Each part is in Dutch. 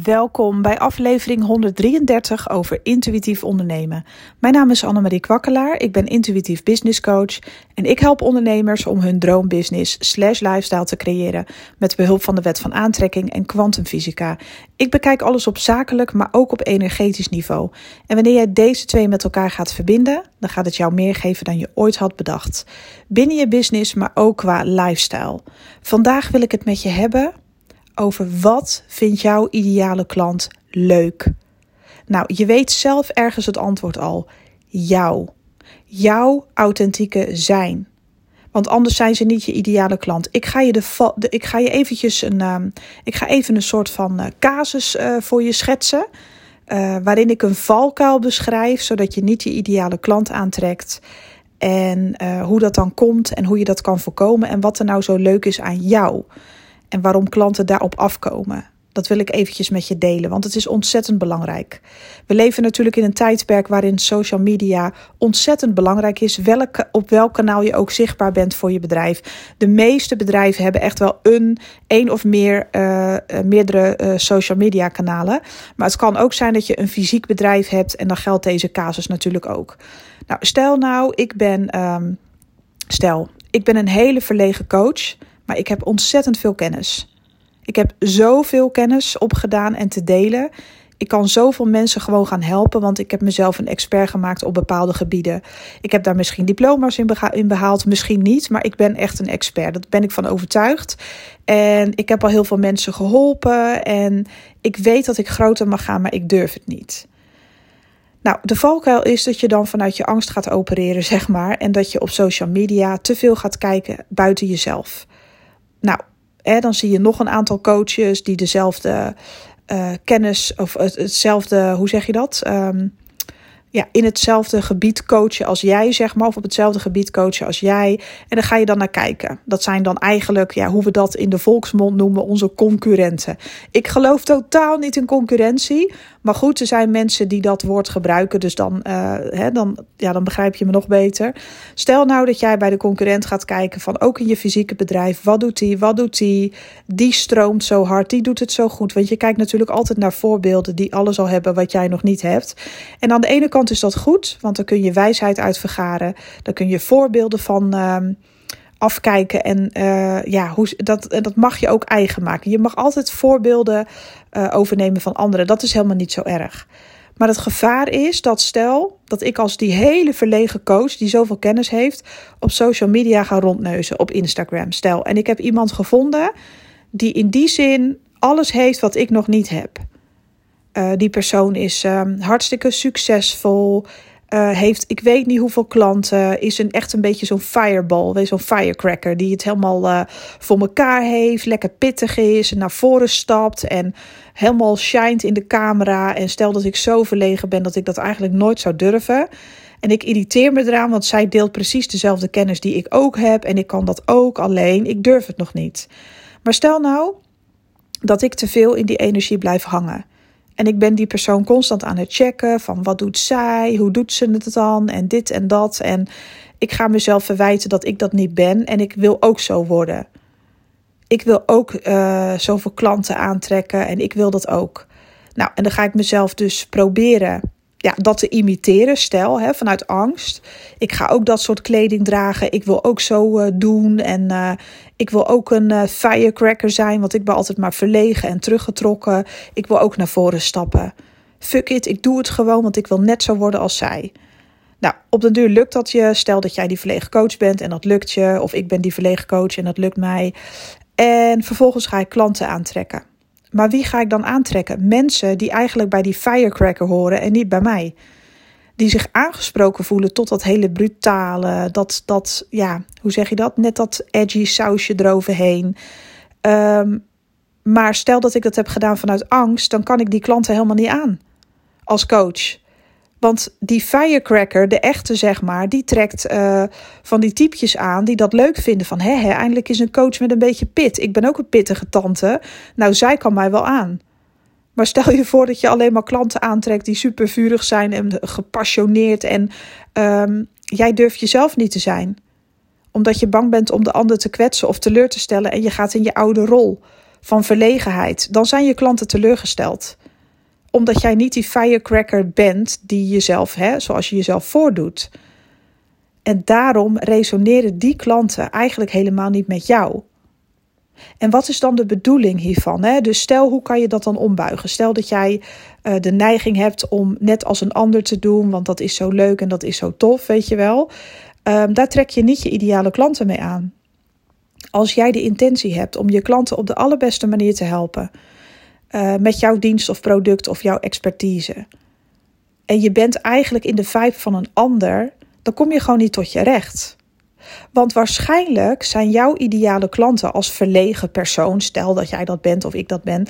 Welkom bij aflevering 133 over intuïtief ondernemen. Mijn naam is Annemarie Kwakkelaar, ik ben intuïtief business coach en ik help ondernemers om hun droombusiness slash lifestyle te creëren met behulp van de wet van aantrekking en kwantumfysica. Ik bekijk alles op zakelijk, maar ook op energetisch niveau. En wanneer jij deze twee met elkaar gaat verbinden, dan gaat het jou meer geven dan je ooit had bedacht. Binnen je business, maar ook qua lifestyle. Vandaag wil ik het met je hebben over wat vindt jouw ideale klant leuk? Nou, je weet zelf ergens het antwoord al. Jou. Jouw authentieke zijn. Want anders zijn ze niet je ideale klant. Ik ga je, de, ik ga je eventjes een, uh, ik ga even een soort van uh, casus uh, voor je schetsen. Uh, waarin ik een valkuil beschrijf, zodat je niet je ideale klant aantrekt. En hoe dat dan komt en hoe je dat kan voorkomen. En wat er nou zo leuk is aan jou en waarom klanten daarop afkomen. Dat wil ik eventjes met je delen, want het is ontzettend belangrijk. We leven natuurlijk in een tijdperk waarin social media ontzettend belangrijk is. Welke, op welk kanaal je ook zichtbaar bent voor je bedrijf. De meeste bedrijven hebben echt wel een, één of meer, uh, meerdere uh, social media kanalen. Maar het kan ook zijn dat je een fysiek bedrijf hebt en dan geldt deze casus natuurlijk ook. Nou, stel nou, ik ben, um, stel, ik ben een hele verlegen coach maar ik heb ontzettend veel kennis. Ik heb zoveel kennis opgedaan en te delen. Ik kan zoveel mensen gewoon gaan helpen, want ik heb mezelf een expert gemaakt op bepaalde gebieden. Ik heb daar misschien diploma's in, behaald, misschien niet, maar ik ben echt een expert. Daar ben ik van overtuigd. En ik heb al heel veel mensen geholpen en ik weet dat ik groter mag gaan, maar ik durf het niet. Nou, de valkuil is dat je dan vanuit je angst gaat opereren, zeg maar. En dat je op social media te veel gaat kijken buiten jezelf. Nou, hè, dan zie je nog een aantal coaches die dezelfde uh, kennis of hetzelfde, hoe zeg je dat? Um, ja, in hetzelfde gebied coachen als jij, zeg maar, of op hetzelfde gebied coachen als jij. En dan ga je dan naar kijken. Dat zijn dan eigenlijk, ja, hoe we dat in de volksmond noemen, onze concurrenten. Ik geloof totaal niet in concurrentie. Maar goed, er zijn mensen die dat woord gebruiken, dus dan, uh, hè, dan, ja, dan begrijp je me nog beter. Stel nou dat jij bij de concurrent gaat kijken van ook in je fysieke bedrijf, wat doet die, wat doet die? Die stroomt zo hard, die doet het zo goed. Want je kijkt natuurlijk altijd naar voorbeelden die alles al hebben wat jij nog niet hebt. En aan de ene kant is dat goed, want dan kun je wijsheid uit vergaren. Dan kun je voorbeelden van uh, afkijken. En uh, ja, hoe, dat, dat mag je ook eigen maken. Je mag altijd voorbeelden uh, overnemen van anderen. Dat is helemaal niet zo erg. Maar het gevaar is dat stel dat ik als die hele verlegen coach die zoveel kennis heeft op social media ga rondneuzen op Instagram. Stel, en ik heb iemand gevonden die in die zin alles heeft wat ik nog niet heb. Uh, die persoon is um, hartstikke succesvol. Uh, heeft ik weet niet hoeveel klanten. Is een, echt een beetje zo'n fireball. Zo'n firecracker. Die het helemaal uh, voor elkaar heeft. Lekker pittig is. En naar voren stapt. En helemaal shined in de camera. En stel dat ik zo verlegen ben dat ik dat eigenlijk nooit zou durven. En ik irriteer me eraan, want zij deelt precies dezelfde kennis die ik ook heb. En ik kan dat ook, alleen ik durf het nog niet. Maar stel nou dat ik te veel in die energie blijf hangen. En ik ben die persoon constant aan het checken van wat doet zij, hoe doet ze het dan en dit en dat. En ik ga mezelf verwijten dat ik dat niet ben en ik wil ook zo worden. Ik wil ook uh, zoveel klanten aantrekken en ik wil dat ook. Nou, en dan ga ik mezelf dus proberen ja, dat te imiteren, stel, hè, vanuit angst. Ik ga ook dat soort kleding dragen. Ik wil ook zo uh, doen. En uh, ik wil ook een uh, firecracker zijn, want ik ben altijd maar verlegen en teruggetrokken. Ik wil ook naar voren stappen. Fuck it, ik doe het gewoon, want ik wil net zo worden als zij. Nou, op den duur lukt dat je. Stel dat jij die verlegen coach bent en dat lukt je. Of ik ben die verlegen coach en dat lukt mij. En vervolgens ga ik klanten aantrekken. Maar wie ga ik dan aantrekken? Mensen die eigenlijk bij die firecracker horen en niet bij mij. Die zich aangesproken voelen tot dat hele brutale, dat, dat ja, hoe zeg je dat? Net dat edgy sausje eroverheen. Um, maar stel dat ik dat heb gedaan vanuit angst, dan kan ik die klanten helemaal niet aan als coach. Want die firecracker, de echte zeg maar, die trekt uh, van die typjes aan die dat leuk vinden. Van hè, eindelijk is een coach met een beetje pit. Ik ben ook een pittige tante. Nou, zij kan mij wel aan. Maar stel je voor dat je alleen maar klanten aantrekt die super vurig zijn en gepassioneerd. En um, jij durft jezelf niet te zijn. Omdat je bang bent om de ander te kwetsen of teleur te stellen en je gaat in je oude rol van verlegenheid, dan zijn je klanten teleurgesteld. Omdat jij niet die firecracker bent die jezelf, hè, zoals je jezelf voordoet. En daarom resoneren die klanten eigenlijk helemaal niet met jou. En wat is dan de bedoeling hiervan? Hè? Dus stel, hoe kan je dat dan ombuigen? Stel dat jij uh, de neiging hebt om net als een ander te doen, want dat is zo leuk en dat is zo tof, weet je wel. Um, daar trek je niet je ideale klanten mee aan. Als jij de intentie hebt om je klanten op de allerbeste manier te helpen, uh, met jouw dienst of product of jouw expertise, en je bent eigenlijk in de vibe van een ander, dan kom je gewoon niet tot je recht. Want waarschijnlijk zijn jouw ideale klanten als verlegen persoon, stel dat jij dat bent of ik dat ben,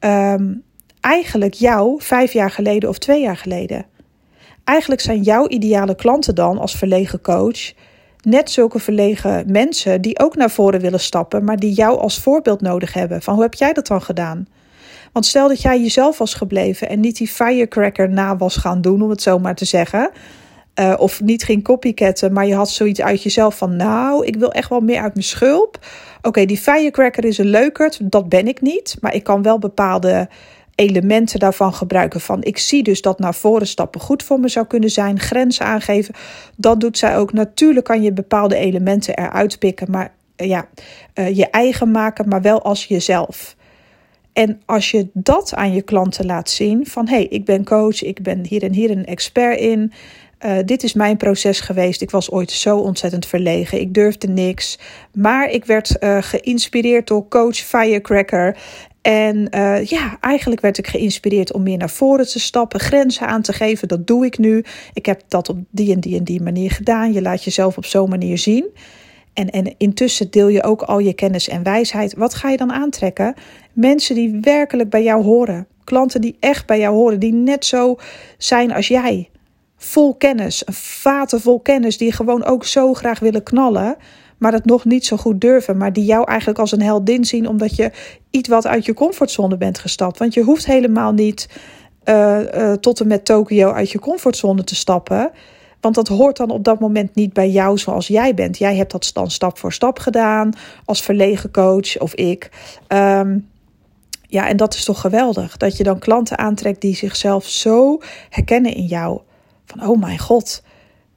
um, eigenlijk jou vijf jaar geleden of twee jaar geleden. Eigenlijk zijn jouw ideale klanten dan als verlegen coach net zulke verlegen mensen die ook naar voren willen stappen, maar die jou als voorbeeld nodig hebben. Van hoe heb jij dat dan gedaan? Want stel dat jij jezelf was gebleven en niet die firecracker na was gaan doen, om het zo maar te zeggen. Uh, of niet ging copycatten, maar je had zoiets uit jezelf van: Nou, ik wil echt wel meer uit mijn schulp. Oké, die firecracker is een leukert, dat ben ik niet. Maar ik kan wel bepaalde elementen daarvan gebruiken. Van ik zie dus dat naar voren stappen goed voor me zou kunnen zijn. Grenzen aangeven. Dat doet zij ook. Natuurlijk kan je bepaalde elementen eruit pikken, maar uh, ja, uh, je eigen maken, maar wel als jezelf. En als je dat aan je klanten laat zien: van hé, hey, ik ben coach, ik ben hier en hier een expert in. Uh, dit is mijn proces geweest. Ik was ooit zo ontzettend verlegen. Ik durfde niks. Maar ik werd uh, geïnspireerd door coach Firecracker. En uh, ja, eigenlijk werd ik geïnspireerd om meer naar voren te stappen, grenzen aan te geven. Dat doe ik nu. Ik heb dat op die en die en die manier gedaan. Je laat jezelf op zo'n manier zien. En, en intussen deel je ook al je kennis en wijsheid. Wat ga je dan aantrekken? Mensen die werkelijk bij jou horen. Klanten die echt bij jou horen, die net zo zijn als jij vol kennis, een vaten vol kennis, die gewoon ook zo graag willen knallen, maar het nog niet zo goed durven, maar die jou eigenlijk als een heldin zien omdat je iets wat uit je comfortzone bent gestapt. Want je hoeft helemaal niet uh, uh, tot en met Tokio uit je comfortzone te stappen. Want dat hoort dan op dat moment niet bij jou zoals jij bent. Jij hebt dat dan stap voor stap gedaan als verlegen coach of ik. Um, ja, en dat is toch geweldig. Dat je dan klanten aantrekt die zichzelf zo herkennen in jou. Van, oh mijn god,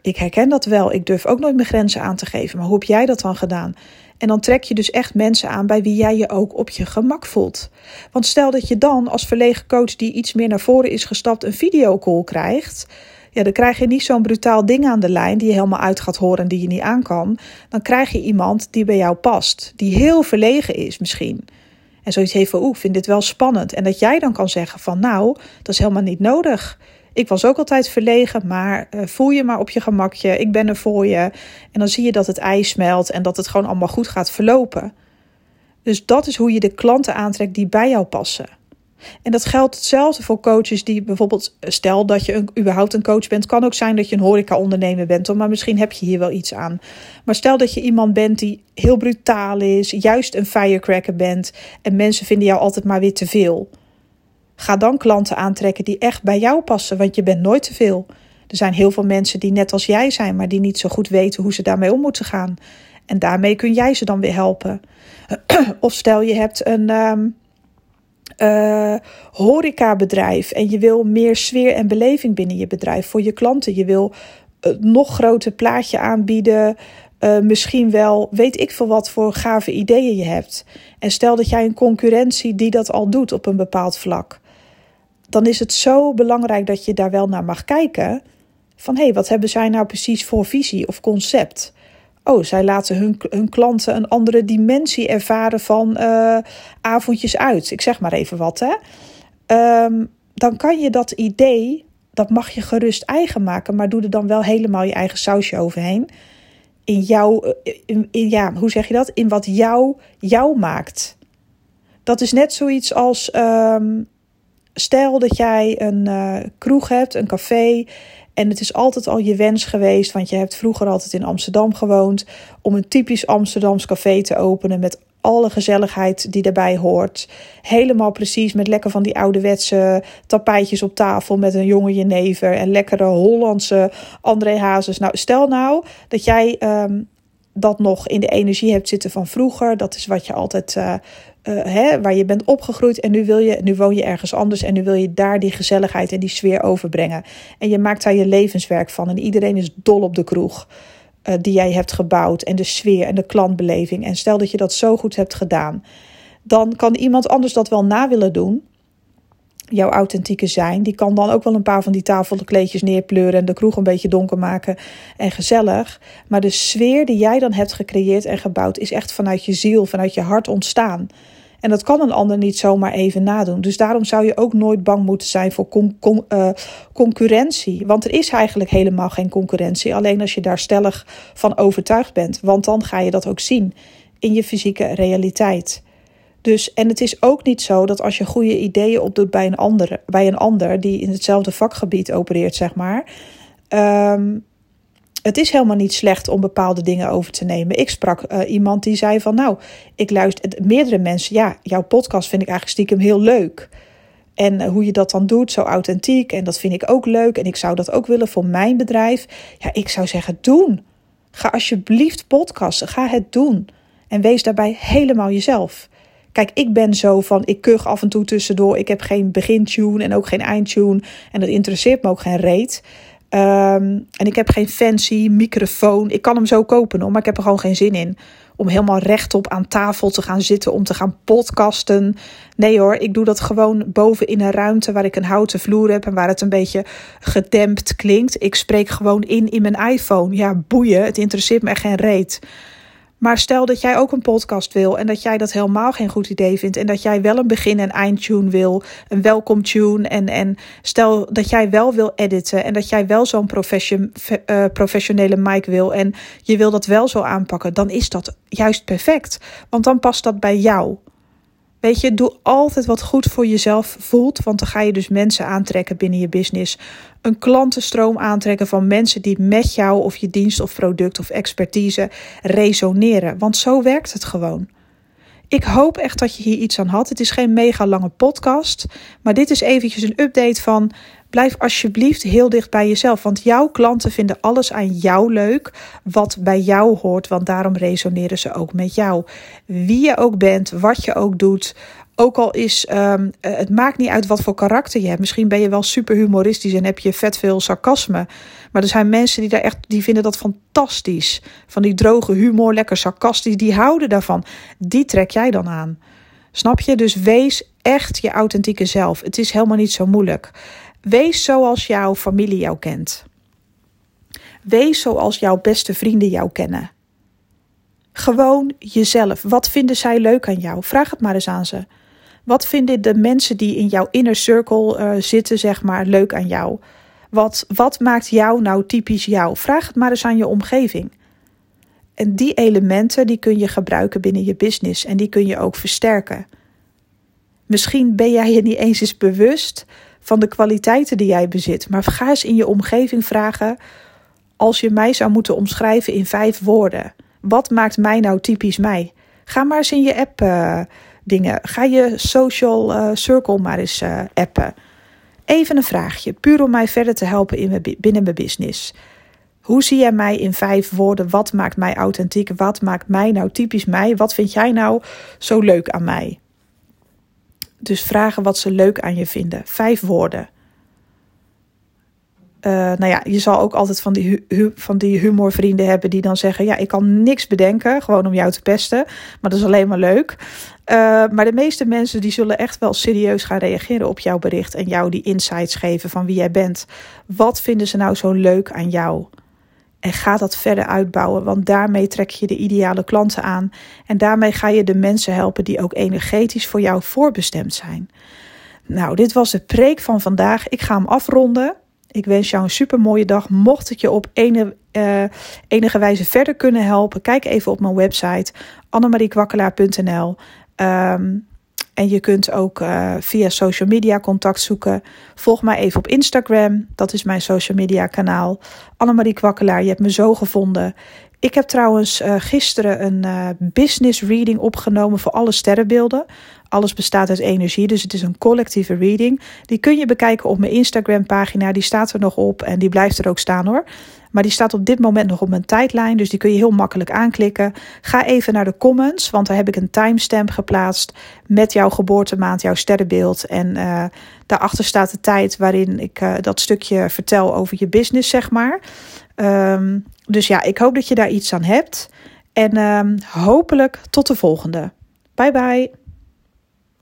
ik herken dat wel. Ik durf ook nooit mijn grenzen aan te geven. Maar hoe heb jij dat dan gedaan? En dan trek je dus echt mensen aan bij wie jij je ook op je gemak voelt. Want stel dat je dan als verlegen coach die iets meer naar voren is gestapt een videocall krijgt. Ja, dan krijg je niet zo'n brutaal ding aan de lijn die je helemaal uit gaat horen en die je niet aan kan. Dan krijg je iemand die bij jou past. Die heel verlegen is misschien. En zoiets heeft van, oeh, vind dit wel spannend. En dat jij dan kan zeggen van, nou, dat is helemaal niet nodig. Ik was ook altijd verlegen, maar uh, voel je maar op je gemakje. Ik ben er voor je. En dan zie je dat het ijs smelt en dat het gewoon allemaal goed gaat verlopen. Dus dat is hoe je de klanten aantrekt die bij jou passen. En dat geldt hetzelfde voor coaches die bijvoorbeeld, stel dat je een, überhaupt een coach bent, kan ook zijn dat je een horeca-ondernemer bent, maar misschien heb je hier wel iets aan. Maar stel dat je iemand bent die heel brutaal is, juist een firecracker bent en mensen vinden jou altijd maar weer te veel. Ga dan klanten aantrekken die echt bij jou passen, want je bent nooit te veel. Er zijn heel veel mensen die net als jij zijn, maar die niet zo goed weten hoe ze daarmee om moeten gaan. En daarmee kun jij ze dan weer helpen. of stel je hebt een um, uh, horecabedrijf en je wil meer sfeer en beleving binnen je bedrijf voor je klanten. Je wil een nog groter plaatje aanbieden. Uh, misschien wel, weet ik veel wat voor gave ideeën je hebt. En stel dat jij een concurrentie die dat al doet op een bepaald vlak dan is het zo belangrijk dat je daar wel naar mag kijken. Van hé, hey, wat hebben zij nou precies voor visie of concept? Oh, zij laten hun, hun klanten een andere dimensie ervaren van uh, avondjes uit. Ik zeg maar even wat, hè. Um, dan kan je dat idee, dat mag je gerust eigen maken, maar doe er dan wel helemaal je eigen sausje overheen. In jou, in, in, ja, hoe zeg je dat? In wat jou, jou maakt. Dat is net zoiets als um, Stel dat jij een uh, kroeg hebt, een café. En het is altijd al je wens geweest, want je hebt vroeger altijd in Amsterdam gewoond, om een typisch Amsterdams café te openen met alle gezelligheid die daarbij hoort. Helemaal precies met lekker van die ouderwetse tapijtjes op tafel met een jonge jenever en lekkere Hollandse André Hazes. Nou, stel nou dat jij um, dat nog in de energie hebt zitten van vroeger. Dat is wat je altijd, uh, hè, waar je bent opgegroeid. En nu, wil je, nu woon je ergens anders. En nu wil je daar die gezelligheid en die sfeer overbrengen. En je maakt daar je levenswerk van. En iedereen is dol op de kroeg. Uh, die jij hebt gebouwd. En de sfeer en de klantbeleving. En stel dat je dat zo goed hebt gedaan. Dan kan iemand anders dat wel na willen doen jouw authentieke zijn. Die kan dan ook wel een paar van die tafelkleedjes neerpleuren en de kroeg een beetje donker maken en gezellig. Maar de sfeer die jij dan hebt gecreëerd en gebouwd is echt vanuit je ziel, vanuit je hart ontstaan. En dat kan een ander niet zomaar even nadoen. Dus daarom zou je ook nooit bang moeten zijn voor uh, concurrentie. Want er is eigenlijk helemaal geen concurrentie. Alleen als je daar stellig van overtuigd bent. Want dan ga je dat ook zien in je fysieke realiteit. Dus, en het is ook niet zo dat als je goede ideeën opdoet bij een ander, bij een ander die in hetzelfde vakgebied opereert, zeg maar. Um, het is helemaal niet slecht om bepaalde dingen over te nemen. Ik sprak uh, iemand die zei van, nou, ik luister meerdere mensen. Ja, jouw podcast vind ik eigenlijk stiekem heel leuk. En uh, hoe je dat dan doet, zo authentiek. En dat vind ik ook leuk. En ik zou dat ook willen voor mijn bedrijf. Ja, ik zou zeggen, doen. Ga alsjeblieft podcasten. Ga het doen. En wees daarbij helemaal jezelf. Kijk, ik ben zo van, ik kuch af en toe tussendoor. Ik heb geen begintune en ook geen eindtune. En dat interesseert me ook geen reet. Um, en ik heb geen fancy microfoon. Ik kan hem zo kopen hoor, maar ik heb er gewoon geen zin in. Om helemaal rechtop aan tafel te gaan zitten, om te gaan podcasten. Nee hoor, ik doe dat gewoon boven in een ruimte waar ik een houten vloer heb en waar het een beetje gedempt klinkt. Ik spreek gewoon in in mijn iPhone. Ja, boeien, het interesseert me echt geen reet. Maar stel dat jij ook een podcast wil en dat jij dat helemaal geen goed idee vindt. En dat jij wel een begin- en eindtune wil, een welcome tune. En, en stel dat jij wel wil editen en dat jij wel zo'n profession, uh, professionele mic wil. En je wil dat wel zo aanpakken, dan is dat juist perfect. Want dan past dat bij jou. Weet je, doe altijd wat goed voor jezelf voelt, want dan ga je dus mensen aantrekken binnen je business. Een klantenstroom aantrekken van mensen die met jou of je dienst of product of expertise resoneren. Want zo werkt het gewoon. Ik hoop echt dat je hier iets aan had. Het is geen mega lange podcast, maar dit is eventjes een update van blijf alsjeblieft heel dicht bij jezelf, want jouw klanten vinden alles aan jou leuk wat bij jou hoort, want daarom resoneren ze ook met jou. Wie je ook bent, wat je ook doet, ook al is, um, het maakt niet uit wat voor karakter je hebt. Misschien ben je wel super humoristisch en heb je vet veel sarcasme. Maar er zijn mensen die daar echt, die vinden dat fantastisch. Van die droge humor, lekker sarcastisch, die houden daarvan. Die trek jij dan aan. Snap je? Dus wees echt je authentieke zelf. Het is helemaal niet zo moeilijk. Wees zoals jouw familie jou kent. Wees zoals jouw beste vrienden jou kennen. Gewoon jezelf. Wat vinden zij leuk aan jou? Vraag het maar eens aan ze. Wat vinden de mensen die in jouw inner circle uh, zitten, zeg maar, leuk aan jou? Wat, wat maakt jou nou typisch jou? Vraag het maar eens aan je omgeving. En die elementen die kun je gebruiken binnen je business en die kun je ook versterken. Misschien ben jij je niet eens eens bewust van de kwaliteiten die jij bezit, maar ga eens in je omgeving vragen: als je mij zou moeten omschrijven in vijf woorden, wat maakt mij nou typisch mij? Ga maar eens in je app uh, dingen. Ga je social uh, circle maar eens uh, appen. Even een vraagje, puur om mij verder te helpen in mijn, binnen mijn business. Hoe zie jij mij in vijf woorden? Wat maakt mij authentiek? Wat maakt mij nou typisch mij? Wat vind jij nou zo leuk aan mij? Dus vragen wat ze leuk aan je vinden. Vijf woorden. Uh, nou ja, je zal ook altijd van die, van die humorvrienden hebben die dan zeggen: Ja, ik kan niks bedenken, gewoon om jou te pesten. Maar dat is alleen maar leuk. Uh, maar de meeste mensen die zullen echt wel serieus gaan reageren op jouw bericht en jou die insights geven van wie jij bent. Wat vinden ze nou zo leuk aan jou? En ga dat verder uitbouwen, want daarmee trek je de ideale klanten aan. En daarmee ga je de mensen helpen die ook energetisch voor jou voorbestemd zijn. Nou, dit was de preek van vandaag. Ik ga hem afronden. Ik wens jou een super mooie dag. Mocht ik je op uh, enige wijze verder kunnen helpen, kijk even op mijn website annemariekwakkelaar.nl. Um, ehm, en je kunt ook uh, via social media contact zoeken. Volg mij even op Instagram. Dat is mijn social media kanaal. Annemarie Kwakkelaar, je hebt me zo gevonden. Ik heb trouwens uh, gisteren een uh, business reading opgenomen voor alle sterrenbeelden. Alles bestaat uit energie, dus het is een collectieve reading. Die kun je bekijken op mijn Instagram pagina. Die staat er nog op en die blijft er ook staan hoor. Maar die staat op dit moment nog op mijn tijdlijn, dus die kun je heel makkelijk aanklikken. Ga even naar de comments, want daar heb ik een timestamp geplaatst met jouw geboortemaand, jouw sterrenbeeld. En uh, daarachter staat de tijd waarin ik dat stukje vertel over je business, zeg maar. Um, dus ja, ik hoop dat je daar iets aan hebt. En um, hopelijk tot de volgende. Bye bye.